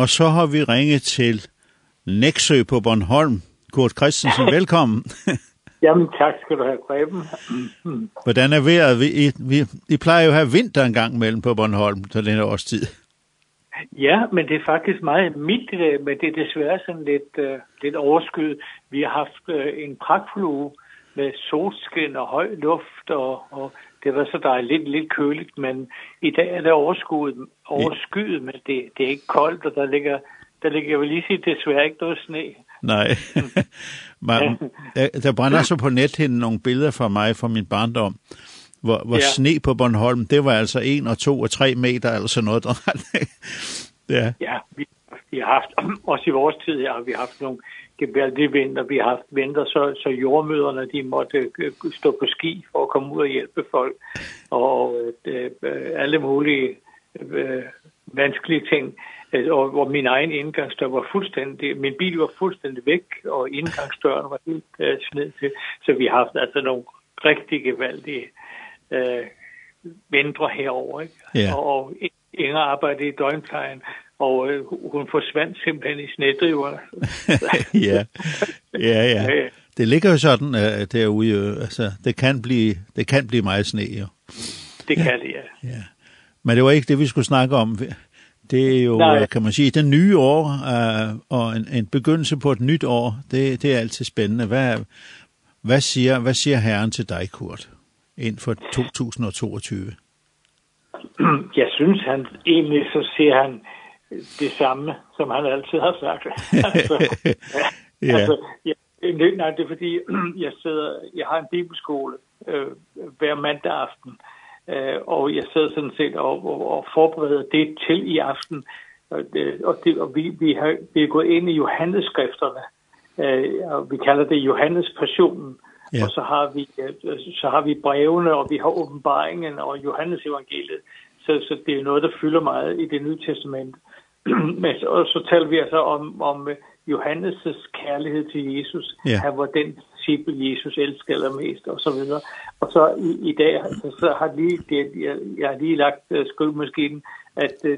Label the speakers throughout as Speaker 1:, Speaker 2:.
Speaker 1: Og så har vi ringet til Nexø på Bornholm. Kurt Christensen, velkommen.
Speaker 2: Jamen, tak skal du have, Preben.
Speaker 1: Hvordan er vejret? Vi, vi, I plejer jo at have vinter en gang mellem på Bornholm til denne årstid.
Speaker 2: Ja, men det er faktisk meget mildt i dag, men det er desværre sådan lidt, uh, lidt overskyet. Vi har haft uh, en pragtfuld uge med solskin og høj luft og, og det var så dejligt, lidt, lidt køligt, men i dag er det overskyet, overskyet men det, det er ikke koldt, og der ligger, der ligger, jeg vil lige sige, desværre ikke noget sne.
Speaker 1: Nej, Man, der, der brænder så på nethinden nogle billeder fra mig fra min barndom, hvor, hvor ja. sne på Bornholm, det var altså 1 og 2 og 3 meter, altså noget der
Speaker 2: Ja, ja vi, vi har haft, også i vores tid her, har vi haft nogle gevaldige vinter, vi har haft vinter, så, så jordmøderne de måtte stå på ski for at komme ud og hjælpe folk, og øh, alle mulige øh, vanskelige ting, og hvor min egen indgangsdør var fuldstændig, min bil var fuldstændig væk, og indgangsdøren var helt øh, sned til, så vi har haft altså nogle rigtig gevaldige øh, vintre herover, ikke?
Speaker 1: Yeah.
Speaker 2: og, og Inger arbejdede i døgnplejen, og øh, hun forsvandt simpelthen i snedriverne.
Speaker 1: ja. ja, ja, ja. Det ligger jo sådan øh, derude, øh, altså det kan blive, det kan blive meget sne, jo.
Speaker 2: Det ja. kan det, ja.
Speaker 1: ja. Men det var ikke det, vi skulle snakke om. Det er jo, Nej. kan man sige, det nye år, øh, og en, en begyndelse på et nyt år, det, det er altid spændende. Hvad, hvad, siger, hvad siger Herren til dig, Kurt, ind for 2022?
Speaker 2: Jeg synes, han egentlig så siger han, det samme, som han altid har sagt. altså, ja. altså, ja, nej, det er fordi, jeg, sidder, jeg har en bibelskole øh, hver mandag aften, øh, og jeg sidder sådan set og, og, og forbereder det til i aften, og, det, og, det, og vi, vi, har, vi er gået ind i Johannesskrifterne, øh, og vi kalder det Johannes Passionen, Ja. Og så har vi så har vi brevene og vi har åbenbaringen og Johannes evangeliet. Så så det er noget der fylder meget i det nye testament. men så, så taler vi altså om, om Johannes' kærlighed til Jesus.
Speaker 1: Ja.
Speaker 2: Han var den disciple Jesus elsker allermest og så videre. Og så i, i dag så, så har lige det, jeg, jeg har lige lagt uh, skrivemaskinen at uh,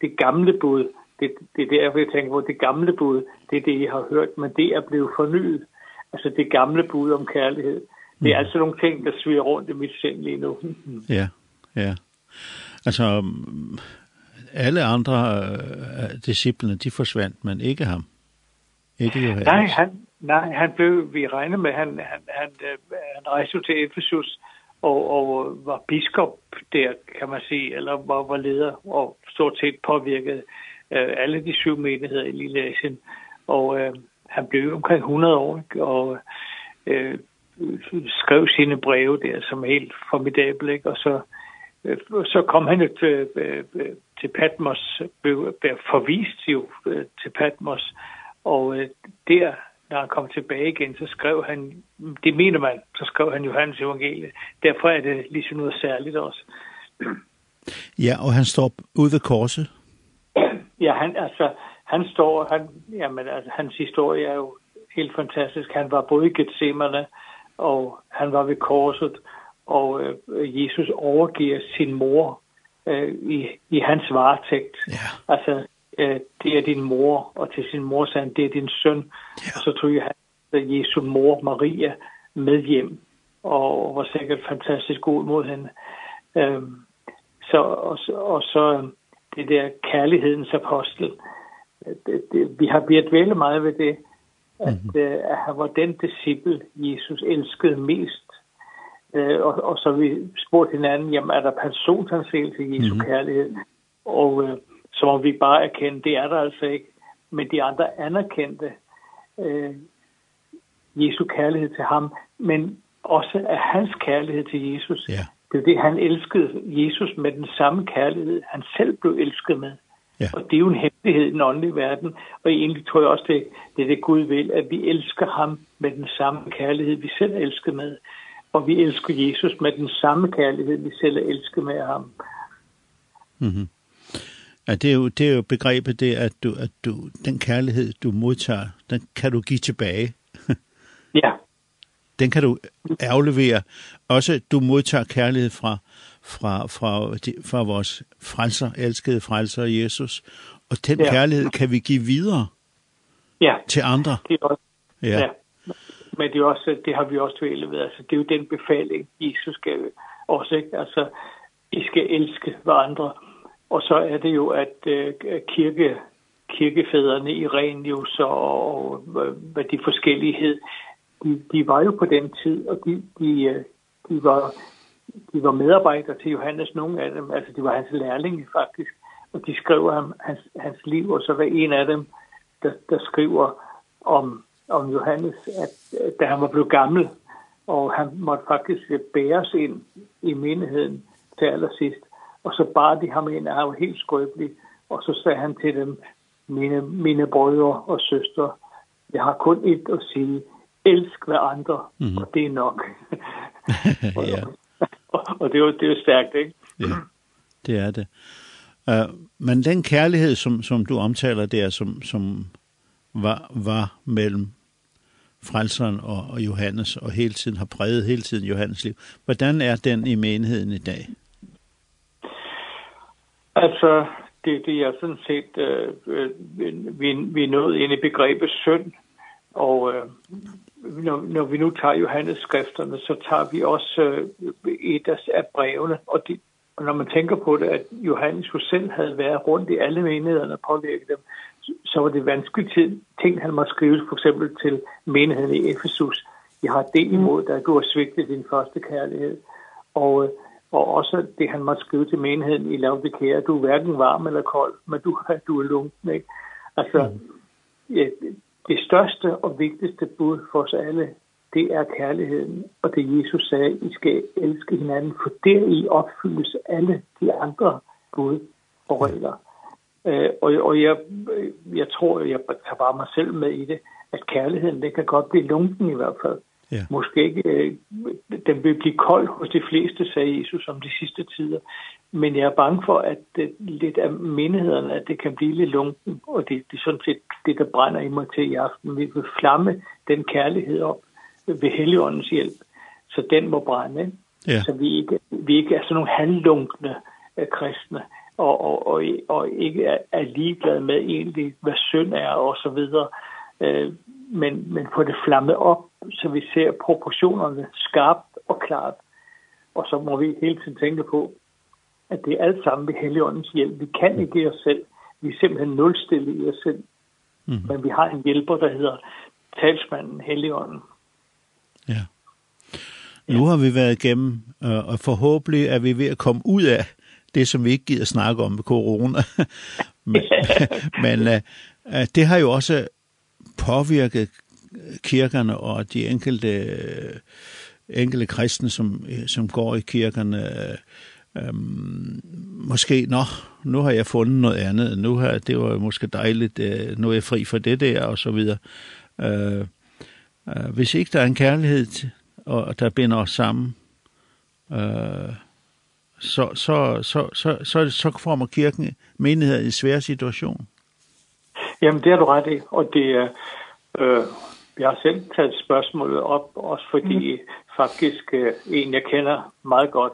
Speaker 2: det gamle bud, det, det er derfor jeg tænker på, det gamle bud, det er det, jeg har hørt, men det er blevet fornyet. Altså det gamle bud om kærlighed. Det er mm. altså nogle ting, der sviger rundt i mit sind lige nu.
Speaker 1: ja, ja. Altså, alle andre disciplene, de forsvandt, men ikke ham. Ikke Johannes.
Speaker 2: Nej, han, nej, han blev, vi regner med, han, han, han, øh, han rejste til Ephesus og, og var biskop der, kan man sige, eller var, var leder og stort set påvirkede øh, alle de syv menigheder i Lille Asien. Og øh, han blev omkring 100 år, ikke? og øh, skrev sine breve der som helt formidable, ikke? og så så kom han til, til Patmos, blev, forvist jo til Patmos, og der, når han kom tilbage igen, så skrev han, det mener man, så skrev han Johannes evangeliet Derfor er det ligesom noget særligt også.
Speaker 1: Ja, og han står ude ved korset.
Speaker 2: Ja, han, altså, han står, han, jamen, altså, hans historie er jo helt fantastisk. Han var både i Gethsemane, og han var ved korset, og og øh, Jesus overgiver sin mor øh, i, i hans varetægt.
Speaker 1: Ja.
Speaker 2: Altså, øh, det er din mor, og til sin mor sagde han, det er din søn. Ja. Og så tog han Jesu mor, Maria, med hjem, og var sikkert fantastisk god mod hende. Ehm så, og, og så det der kærlighedens apostel. Det, det, vi har blivet vældig meget ved det, at, mm -hmm. at, at han var den disciple, Jesus elskede mest, Eh og, og så vi spurgte hinanden, jamen er der personsansættelse i Jesu mm -hmm. kærlighed? Og øh, så må vi bare erkende, det er der altså ikke. Men de andre anerkendte øh, Jesu kærlighed til ham, men også af hans kærlighed til Jesus.
Speaker 1: Ja.
Speaker 2: Det er det, han elskede Jesus med den samme kærlighed, han selv blev elsket med.
Speaker 1: Ja.
Speaker 2: Og det er jo en hemmelighed i den åndelige verden, og egentlig tror jeg også, det, det er det Gud vil, at vi elsker ham med den samme kærlighed, vi selv elsker med og vi elsker Jesus med den samme kærlighed, vi selv elsker med ham.
Speaker 1: Mm -hmm. Ja, det er jo, det er jo begrebet det, at, du, at du, den kærlighed, du modtager, den kan du give tilbage.
Speaker 2: ja.
Speaker 1: Den kan du aflevere. Også du modtager kærlighed fra, fra, fra, fra vores frelser, elskede frelser Jesus. Og den ja. kærlighed kan vi give videre
Speaker 2: ja.
Speaker 1: til andre.
Speaker 2: Det er også. Ja. ja men det er også det har vi også tvælet ved. altså det er jo den befaling Jesus gav os ikke? Altså i skal elske hverandre. Og så er det jo at øh, kirke kirkefædrene i Renius og, og hvad de forskellighed de, de var jo på den tid og de de de var de var medarbejdere til Johannes nogle af dem. Altså de var hans lærlinge faktisk. Og de skrev ham hans hans liv og så var en af dem der der skriver om om Johannes, at da han var blevet gammel, og han måtte faktisk bæres ind i menigheden til allersidst. Og så bar de ham ind, og han var helt skrøbelig. Og så sagde han til dem, mine, mine brødre og søstre, jeg har kun et at sige, elsk hver andre, mm -hmm. og det er nok. ja. og, og det er jo, det er jo stærkt, ikke?
Speaker 1: ja, det er det. Uh, men den kærlighed, som, som du omtaler der, som, som var, var mellem frelseren og, og Johannes, og hele tiden har præget hele tiden Johannes liv. Hvordan er den i menigheden i dag?
Speaker 2: Altså, det, det er sådan set, øh, øh, vi, vi er nået ind i begrebet synd, og øh, når, når vi nu tager Johannes skrifterne, så tager vi også øh, et af, brevene, og de, og når man tænker på det, at Johannes jo selv havde været rundt i alle menighederne og påvirket dem, så var det vanskeligt til ting, han måtte skrive for eksempel til menigheden i Efesus. Jeg har det imod der du har svigtet din første kærlighed. Og, og også det, han måtte skrive til menigheden i Laodikea, du er hverken varm eller kold, men du, du er lunken, ikke? Altså, mm. ja, det største og vigtigste bud for os alle, det er kærligheden. Og det Jesus sagde, I skal elske hinanden, for der I opfyldes alle de andre bud og regler. Øh, og og jeg, jeg tror, jeg tager bare mig selv med i det, at kærligheden, det kan godt blive lunken i hvert fald. Ja. Måske ikke, øh, den vil blive kold hos de fleste, sagde Jesus om de sidste tider. Men jeg er bange for, at det, lidt af menighederne, at det kan blive lidt lunken, og det, det er sådan set det, der brænder i mig til i aften. Vi vil flamme den kærlighed op ved Helligåndens hjælp, så den må brænde. Ja. Så vi ikke, vi ikke er sådan nogle halvlunkne kristne, og, og, og, og ikke er, er ligeglad med egentlig, hvad synd er og så videre. Øh, men, men få det flammet op, så vi ser proportionerne skarpt og klart. Og så må vi hele tiden tænke på, at det er alt sammen ved Helligåndens hjælp. Vi kan ikke i os selv. Vi er simpelthen nulstille i os selv. Mm. Men vi har en hjælper, der hedder talsmanden Helligånden.
Speaker 1: Ja. Nu har vi været igennem, og forhåbentlig er vi ved at komme ud af det, som vi ikke gider snakke om med corona. men men uh, det har jo også påvirket kirkerne og de enkelte enkelte kristne, som, som går i kirkerne, øh, måske, nå, nu har jeg fundet noget andet, nu har, det var måske dejligt, øh, nu er jeg fri for det der, og så videre. Øh, øh, hvis ikke der er en kærlighed, og der binder os sammen, øh, så, så, så, så, så, så kommer kirken menighed i en svær situation.
Speaker 2: Jamen, det har du ret i, og det er... Øh, jeg har selv taget spørgsmålet op, også fordi mm. faktisk øh, en, jeg kender meget godt,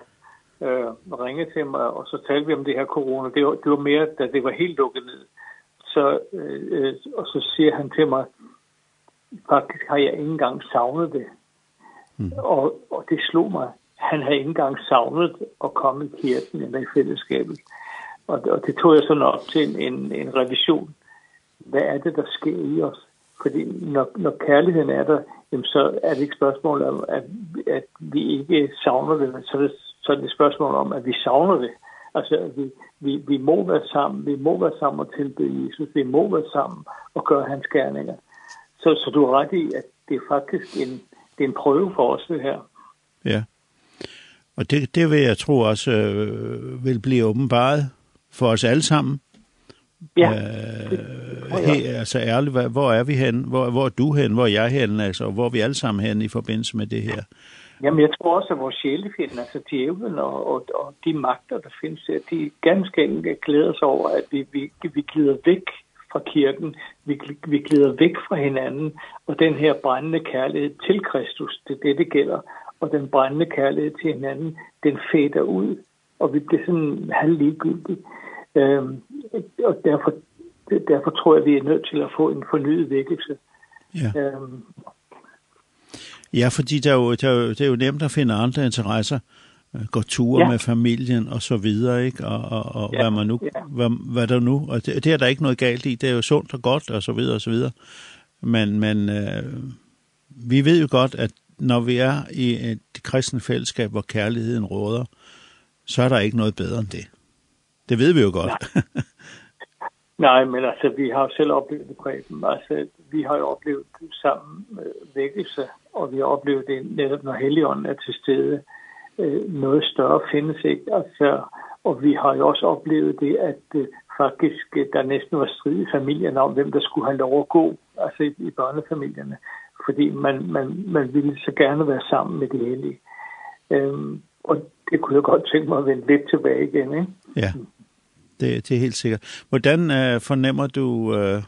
Speaker 2: øh, ringede til mig, og så talte vi om det her corona. Det var, det var mere, da det var helt lukket ned. Så, øh, og så siger han til mig, faktisk har jeg ikke engang savnet det. Mm. Og, og det slog mig han havde ikke engang savnet at komme i kirken eller i fællesskabet. Og, og det tog jeg sådan op til en, en, en revision. Hvad er det, der sker i os? Fordi når, når kærligheden er der, jamen så er det ikke spørgsmål om, at, at vi ikke savner det, men så er det, så er det et spørgsmål om, at vi savner det. Altså, at vi, vi, vi må være sammen, vi må være sammen og tilbyde Jesus, vi må være sammen og gøre hans gerninger. Så, så du har ret i, at det er faktisk en, det er en prøve for os det her.
Speaker 1: Ja. Og det, det vil jeg tro også øh, vil blive åbenbart for os alle sammen.
Speaker 2: Ja.
Speaker 1: Øh, he, altså ærligt, hvor, hvor er vi hen? Hvor, hvor er du hen? Hvor er jeg hen? Altså, hvor er vi alle sammen hen i forbindelse med det her?
Speaker 2: Jamen, jeg tror også, at vores sjælefjenden, altså djævlen og, og, og de magter, der findes her, de ganske enkelt glæder sig over, at vi, vi, vi glider væk fra kirken, vi, vi glider væk fra hinanden, og den her brændende kærlighed til Kristus, det er det, det gælder og den brændende kærlighed til hinanden, den fader ud, og vi bliver sådan halvligegyldige. Øhm, og derfor, derfor tror jeg, vi er nødt til at få en fornyet vækkelse. Ja. Øhm,
Speaker 1: ja, fordi der er jo, det, er jo, det er jo nemt at finde andre interesser, gå ture ja. med familien og så videre, ikke? Og, og, og ja. hvad, man nu, ja. hvad, hvad der nu, og det, det er der ikke noget galt i, det er jo sundt og godt og så videre og så videre. Men, men øh, vi ved jo godt, at når vi er i et kristne fællesskab, hvor kærligheden råder, så er der ikke noget bedre end det. Det ved vi jo godt.
Speaker 2: Nej, Nej men altså, vi har jo selv oplevet det, Preben. Altså, vi har jo oplevet sammen øh, vækkelse, og vi har oplevet det netop, når Helligånden er til stede. Øh, noget større findes ikke. Altså, og vi har jo også oplevet det, at øh, faktisk der næsten var strid i familien om, hvem der skulle have lov at gå, altså i, i børnefamilierne fordi man, man, man ville så gerne være sammen med de hellige. Ehm og det kunne jeg godt tænke mig at vende lidt tilbage igen. Ikke?
Speaker 1: Ja, det, det er helt sikkert. Hvordan øh, fornemmer du, øh,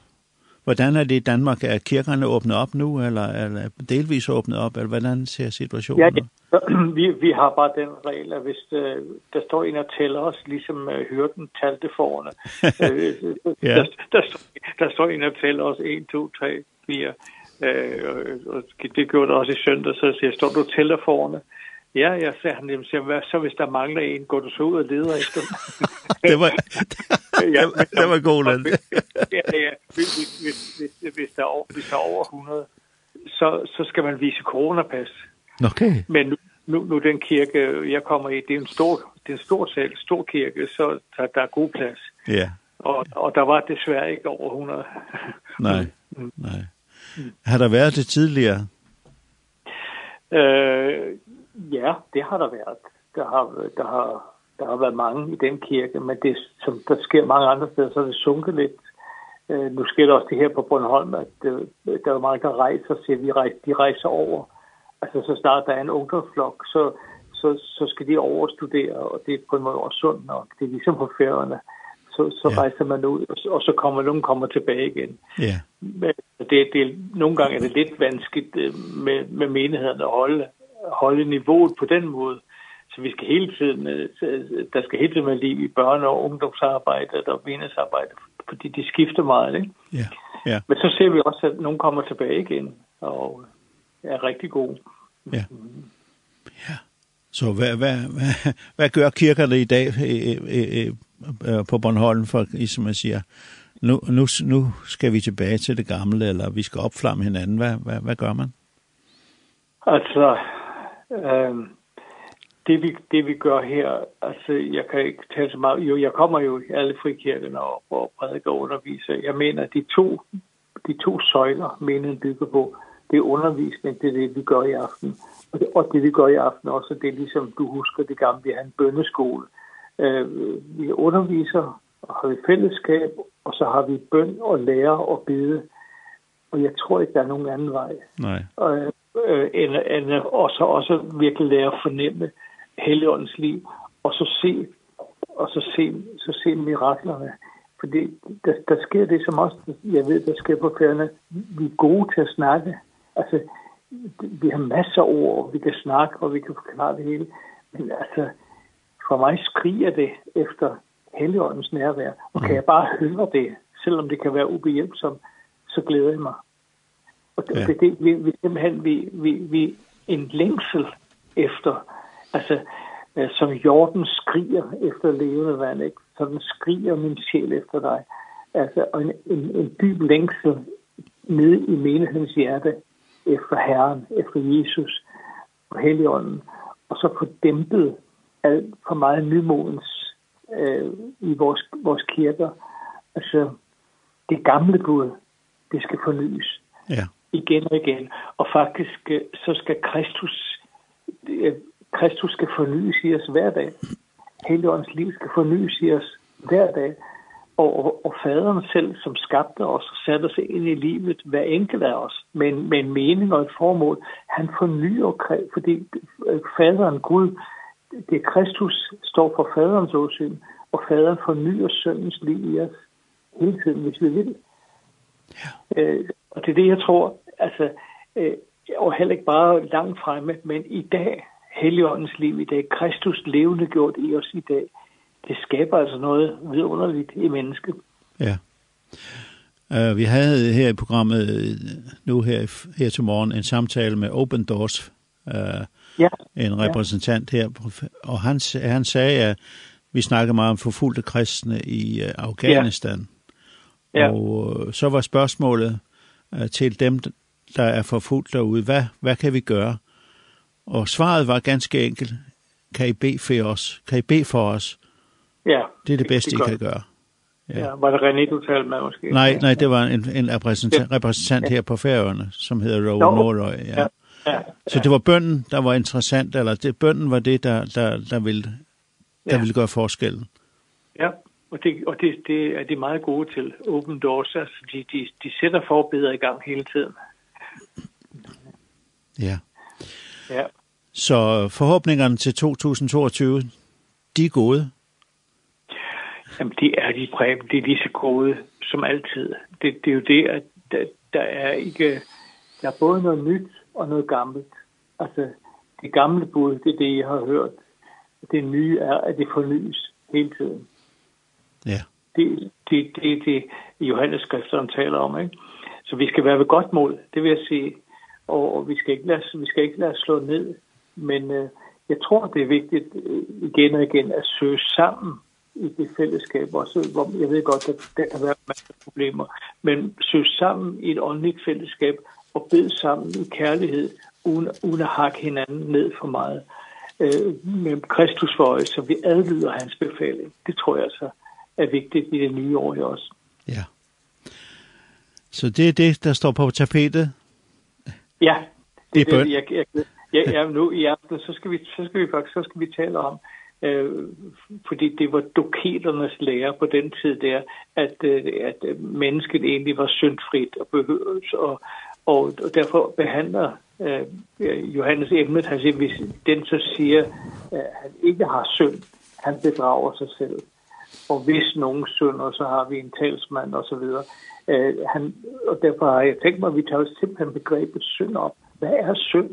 Speaker 1: hvordan er det i Danmark? Er kirkerne åbnet op nu, eller, eller delvis åbnet op, eller hvordan ser situationen
Speaker 2: ud? Ja, vi, vi har bare den regel, at hvis øh, der står en og tæller os, ligesom uh, hørten talte forne. ja. der, der, der, står en og tæller os 1, 2, 3, 4, Øh, og det gjorde det også i søndag, så jeg siger, står du til forne? Ja, jeg sagde han, jamen, siger, hvad så hvis der mangler en, går du så ud og leder efter?
Speaker 1: det var, ja, men, det var god, land.
Speaker 2: ja, ja, hvis, hvis, hvis, hvis, der er, over, hvis der er over 100, så, så skal man vise coronapas.
Speaker 1: Okay.
Speaker 2: Men nu, nu, nu den kirke, jeg kommer i, det er en stor, det er en stor sal, stor kirke, så der, der er god plads.
Speaker 1: Ja. Yeah.
Speaker 2: Og, og der var desværre ikke over 100.
Speaker 1: nej, nej. Har der været det tidligere?
Speaker 2: Øh, ja, det har der været. Der har, der, har, der har været mange i den kirke, men det, som der sker mange andre steder, så er det sunket lidt. Øh, nu sker det også det her på Bornholm, at øh, der er mange, der rejser, siger vi, rejser, de rejser over. Altså, så snart der er en ungdomsflok, så, så, så skal de overstudere, og det er på en måde også sundt nok. Det er ligesom på færgerne. Øh, så, så yeah. rejser man ud, og, og så kommer nogen kommer tilbage igen.
Speaker 1: Yeah.
Speaker 2: Men det, det, nogle gange er det lidt vanskeligt med, med menigheden at holde, holde niveauet på den måde. Så vi skal hele tiden, der skal hele tiden være liv i børne- og ungdomsarbejde og menighedsarbejde fordi de skifter meget, ikke?
Speaker 1: Ja, yeah. ja. Yeah.
Speaker 2: Men så ser vi også, at nogen kommer tilbage igen og er rigtig gode.
Speaker 1: Ja. Yeah. Ja. Så hvad, hvad, hvad, hvad gør kirkerne i dag? på Bornholm, for som man siger, nu, nu, nu skal vi tilbage til det gamle, eller vi skal opflamme hinanden. Hvad, hvad, hvad gør man?
Speaker 2: Altså, øh, det, vi, det vi gør her, altså, jeg kan ikke tale så meget. Jo, jeg kommer jo i alle frikirkerne og, og prædiker og underviser. Jeg mener, de to, de to søjler, meningen bygger på, det er undervisning, det er det, vi gør i aften. Og det, og det vi gør i aften også, det er ligesom, du husker det gamle, vi har en bønneskole. Mm Eh, vi underviser, og har vi fællesskab, og så har vi bøn og lære og bede. Og jeg tror ikke, der er nogen anden vej.
Speaker 1: Nej.
Speaker 2: Og, øh, end, end, og så også virkelig lære at fornemme Helligåndens liv, og så se, og så se, så se miraklerne. Fordi der, der sker det som også, jeg ved, der sker på færne Vi er gode til at snakke. Altså, vi har masser af ord, og vi kan snakke, og vi kan forklare det hele. Men altså, for mig skriger det efter Helligåndens nærvær. Og kan jeg bare høre det, selvom det kan være ubehjælpsomt, så glæder jeg mig. Og det, ja. det, det vi, vi simpelthen vi, vi, vi en længsel efter, altså øh, som jorden skriger efter levende vand, ikke? Så den skriger min sjæl efter dig. Altså en, en, en dyb længsel nede i menighedens hjerte efter Herren, efter Jesus og Helligånden. Og så få dæmpet alt for meget nymodens øh, i vores, vores kirker. Altså, det gamle Gud, det skal fornyes.
Speaker 1: Ja.
Speaker 2: Igen og igen. Og faktisk, så skal Kristus, Kristus skal fornyes i os hver dag. Helligåndens liv skal fornyes i os hver dag. Og, og, og faderen selv, som skabte os og satte os ind i livet, hver enkelt af os, med en, med en mening og et formål, han fornyer, fordi faderen Gud, det Kristus står for faderens åsyn, og faderen fornyer sønnens liv i os hele tiden, hvis vi vil. Ja. Øh, og det er det, jeg tror, altså, øh, og heller ikke bare langt fremme, men i dag, Helligåndens liv i dag, Kristus levende gjort i os i dag, det skaber altså noget vidunderligt i mennesket.
Speaker 1: Ja. Uh, vi havde her i programmet, nu her, her til morgen, en samtale med Open Doors, uh,
Speaker 2: ja.
Speaker 1: en repræsentant ja. her, og han, han sagde, at vi snakker meget om forfulgte kristne i Afghanistan.
Speaker 2: Ja.
Speaker 1: Og så var spørgsmålet til dem, der er forfulgt derude, hvad, hvad kan vi gøre? Og svaret var ganske enkelt, kan I bede for os? Kan I bede for os?
Speaker 2: Ja.
Speaker 1: Det er det bedste, det,
Speaker 2: det I
Speaker 1: kan gøre.
Speaker 2: Ja. ja, var det René, du talte med måske?
Speaker 1: Nej, nej det var en, en repræsentant, ja. repræsentant her på færøerne, som hedder
Speaker 2: Roe
Speaker 1: Nordøj. Ja.
Speaker 2: ja. Ja,
Speaker 1: Så det var bønden, der var interessant, eller det, bønden var det, der, der, der, ville, der
Speaker 2: ja.
Speaker 1: ville gøre forskellen.
Speaker 2: Ja, og, det, og det, det er de meget gode til Open Doors, altså de, de, de sætter forbedre i gang hele tiden.
Speaker 1: Ja.
Speaker 2: Ja.
Speaker 1: Så forhåbningerne til 2022, de er gode?
Speaker 2: Jamen, det er de, præm, Det er lige så gode som altid. Det, det er jo det, at der, der er ikke... Der er både noget nyt, og noget gammelt. Altså, det gamle bud, det er det, jeg har hørt. Det nye er, at det fornyes hele tiden.
Speaker 1: Ja.
Speaker 2: Det det, det, det Johannes skrifteren taler om, ikke? Så vi skal være ved godt mod, det vil jeg sige. Og, og vi skal ikke lade, vi skal ikke lade slå ned. Men øh, jeg tror, det er vigtigt øh, igen og igen at søge sammen i det fællesskab også, hvor jeg ved godt, at der kan være masser af problemer, men søge sammen i et åndeligt fællesskab, og bed sammen i kærlighed, uden, uden at hakke hinanden ned for meget øh, med Kristus for øje, så vi adlyder hans befaling. Det tror jeg så er vigtigt i det nye år i os.
Speaker 1: Ja. Så det er det, der står på tapetet?
Speaker 2: Ja,
Speaker 1: det, det er bøn.
Speaker 2: Det, jeg, jeg, jeg, Ja, nu i aften, så skal vi, så skal vi faktisk så skal vi tale om, øh, fordi det var doketernes lære på den tid der, at, øh, at mennesket egentlig var syndfrit og behøves og, Og derfor behandler øh, Johannes emnet, han siger, hvis den så siger, at han ikke har synd, han bedrager sig selv. Og hvis nogen synder, så har vi en talsmand og så videre. Øh, han, og derfor har jeg tænkt mig, at vi tager simpelthen begrebet synd op. Hvad er synd?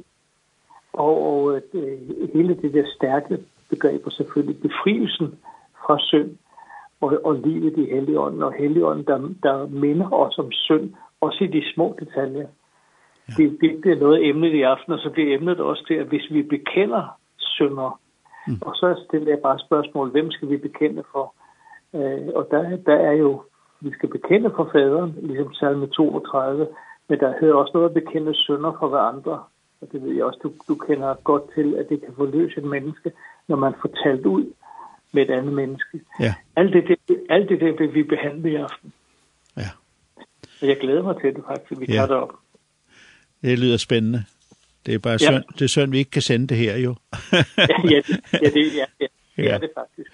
Speaker 2: Og, og øh, hele det der stærke begreb, og selvfølgelig befrielsen fra synd, og, og livet i Helligånden, og Helligånden, der, der minder os om synd, også i de små detaljer. Det, det, det er noget emnet i aften, og så bliver emnet også til, at hvis vi bekender synder, mm. og så stiller jeg bare spørgsmål, hvem skal vi bekende for? Øh, og der, der er jo, vi skal bekende for faderen, ligesom salme 32, men der hører også noget at bekende synder for hverandre. Og det ved jeg også, du, du kender godt til, at det kan forløse et menneske, når man får talt ud med et andet menneske.
Speaker 1: Ja.
Speaker 2: Alt det, det, alt det der vil vi behandle i aften.
Speaker 1: Ja.
Speaker 2: Og jeg glæder mig til det faktisk, vi
Speaker 1: ja.
Speaker 2: tager det op.
Speaker 1: Det lyder spændende. Det er bare
Speaker 2: ja.
Speaker 1: synd, det er synd, vi ikke kan sende det her jo.
Speaker 2: ja, det, ja, det, ja, ja, det
Speaker 1: ja.
Speaker 2: er det faktisk.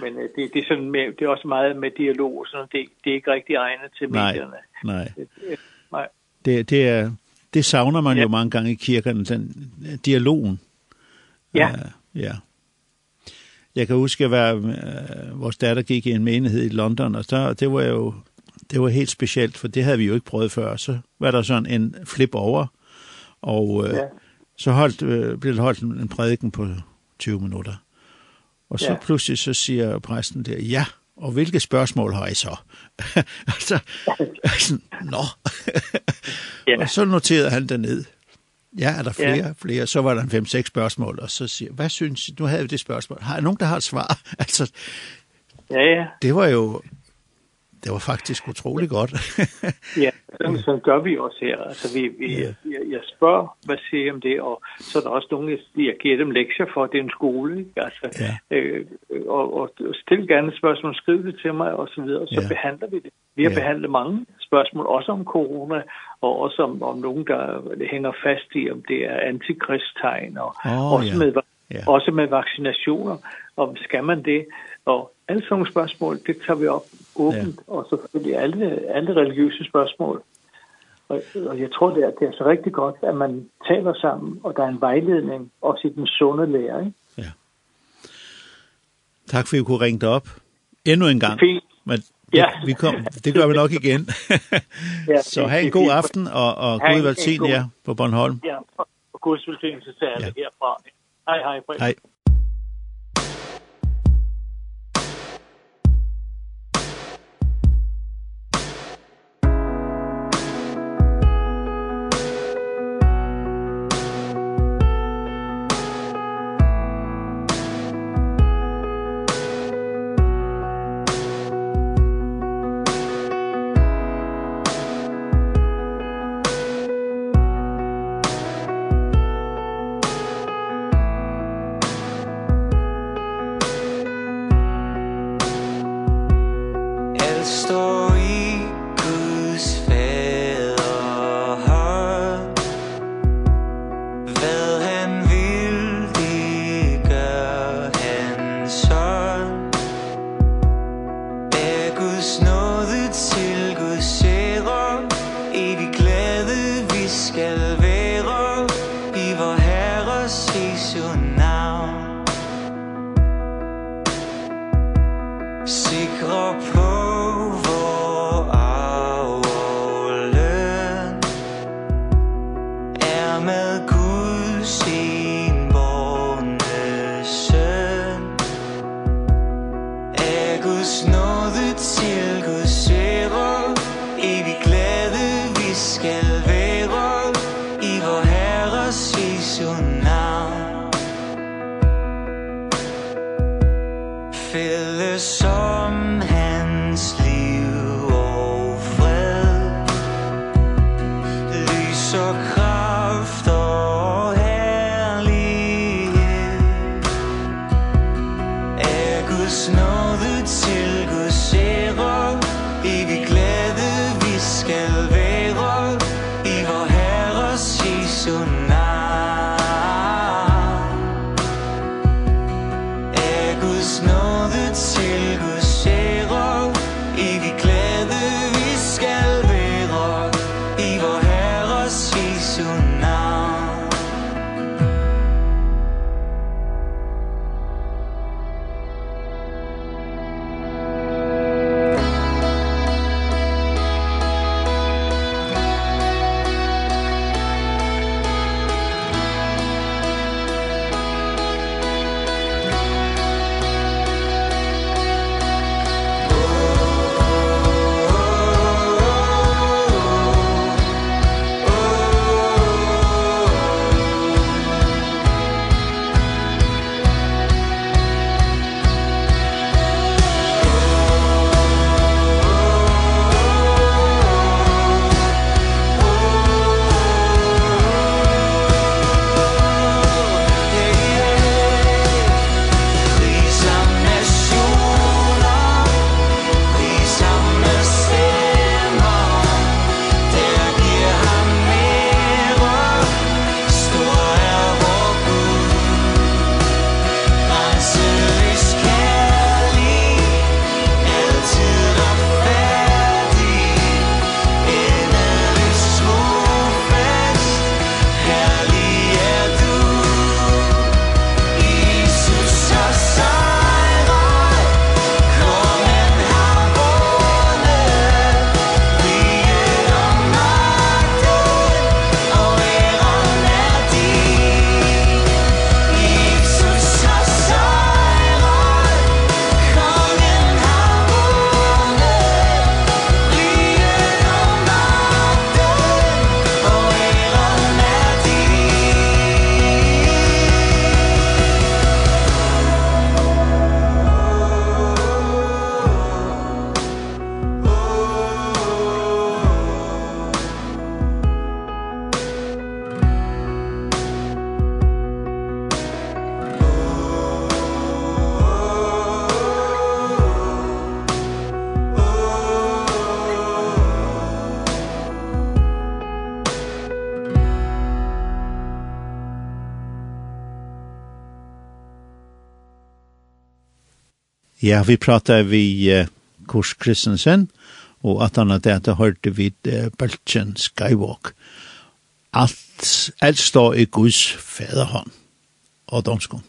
Speaker 2: Men uh, det, det, er sådan med, det er også meget med dialog, så det, det er ikke rigtig egnet til
Speaker 1: nej,
Speaker 2: medierne.
Speaker 1: Nej,
Speaker 2: det, nej.
Speaker 1: Det, det, er, det savner man
Speaker 2: ja.
Speaker 1: jo mange gange i kirkerne, den dialogen.
Speaker 2: Ja.
Speaker 1: Uh, ja. Jeg kan huske, at uh, vores datter gik i en menighed i London, og så, det var jo det var helt specielt, for det havde vi jo ikke prøvet før. Så var der sådan en flip over, og øh,
Speaker 2: ja.
Speaker 1: så holdt, øh, blev der holdt en prædiken på 20 minutter. Og så
Speaker 2: ja.
Speaker 1: pludselig så siger præsten der, ja, og hvilke spørgsmål har I så? altså, sådan, nå.
Speaker 2: ja.
Speaker 1: Og så noterede han det ned. Ja, er der flere,
Speaker 2: ja.
Speaker 1: flere. Så var der en 5-6 spørgsmål, og så siger hvad synes I? Nu havde vi det spørgsmål. Har nogen, der har et svar? altså,
Speaker 2: ja, ja.
Speaker 1: Det var jo det var faktisk utrolig godt.
Speaker 2: ja, sådan, sådan gør vi også her. Altså, vi, vi, yeah. jeg, jeg spørger, hvad siger I om det, og så er der også nogen, jeg giver dem lektier for, det er en skole, ikke? Altså,
Speaker 1: ja.
Speaker 2: øh, og, og stil gerne spørgsmål, skriv det til mig, og så videre, så
Speaker 1: ja.
Speaker 2: behandler vi det. Vi har
Speaker 1: ja.
Speaker 2: behandlet mange spørgsmål, også om corona, og også om, om nogen, der hænger fast i, om det er antikristtegn, og
Speaker 1: oh,
Speaker 2: også
Speaker 1: ja.
Speaker 2: med
Speaker 1: Ja.
Speaker 2: Også med vaccinationer, om skal man det, Og alle sådan spørgsmål, det tager vi op åbent, ja. og selvfølgelig alle, alle religiøse spørgsmål. Og, og jeg tror, det er, det er så rigtig godt, at man taler sammen, og der er en vejledning, også i den sunde lære. Ikke? Ja.
Speaker 1: Tak for, at I kunne ringe dig op. Endnu en gang.
Speaker 2: Fint.
Speaker 1: Men det,
Speaker 2: ja.
Speaker 1: vi kom, det gør vi nok igen.
Speaker 2: ja,
Speaker 1: så have en god aften, og, og god
Speaker 2: velsignelse
Speaker 1: jer på Bornholm.
Speaker 2: Ja, og god velsignelse til alle
Speaker 1: ja.
Speaker 2: herfra. Hej, hej.
Speaker 1: Hej. Ja, vi pratar vi uh, Kurs Kristensen, og at han hadde det hørte vi uh, Bøltjen Skywalk. Alt, alt står i Guds fæderhånd og domskånd.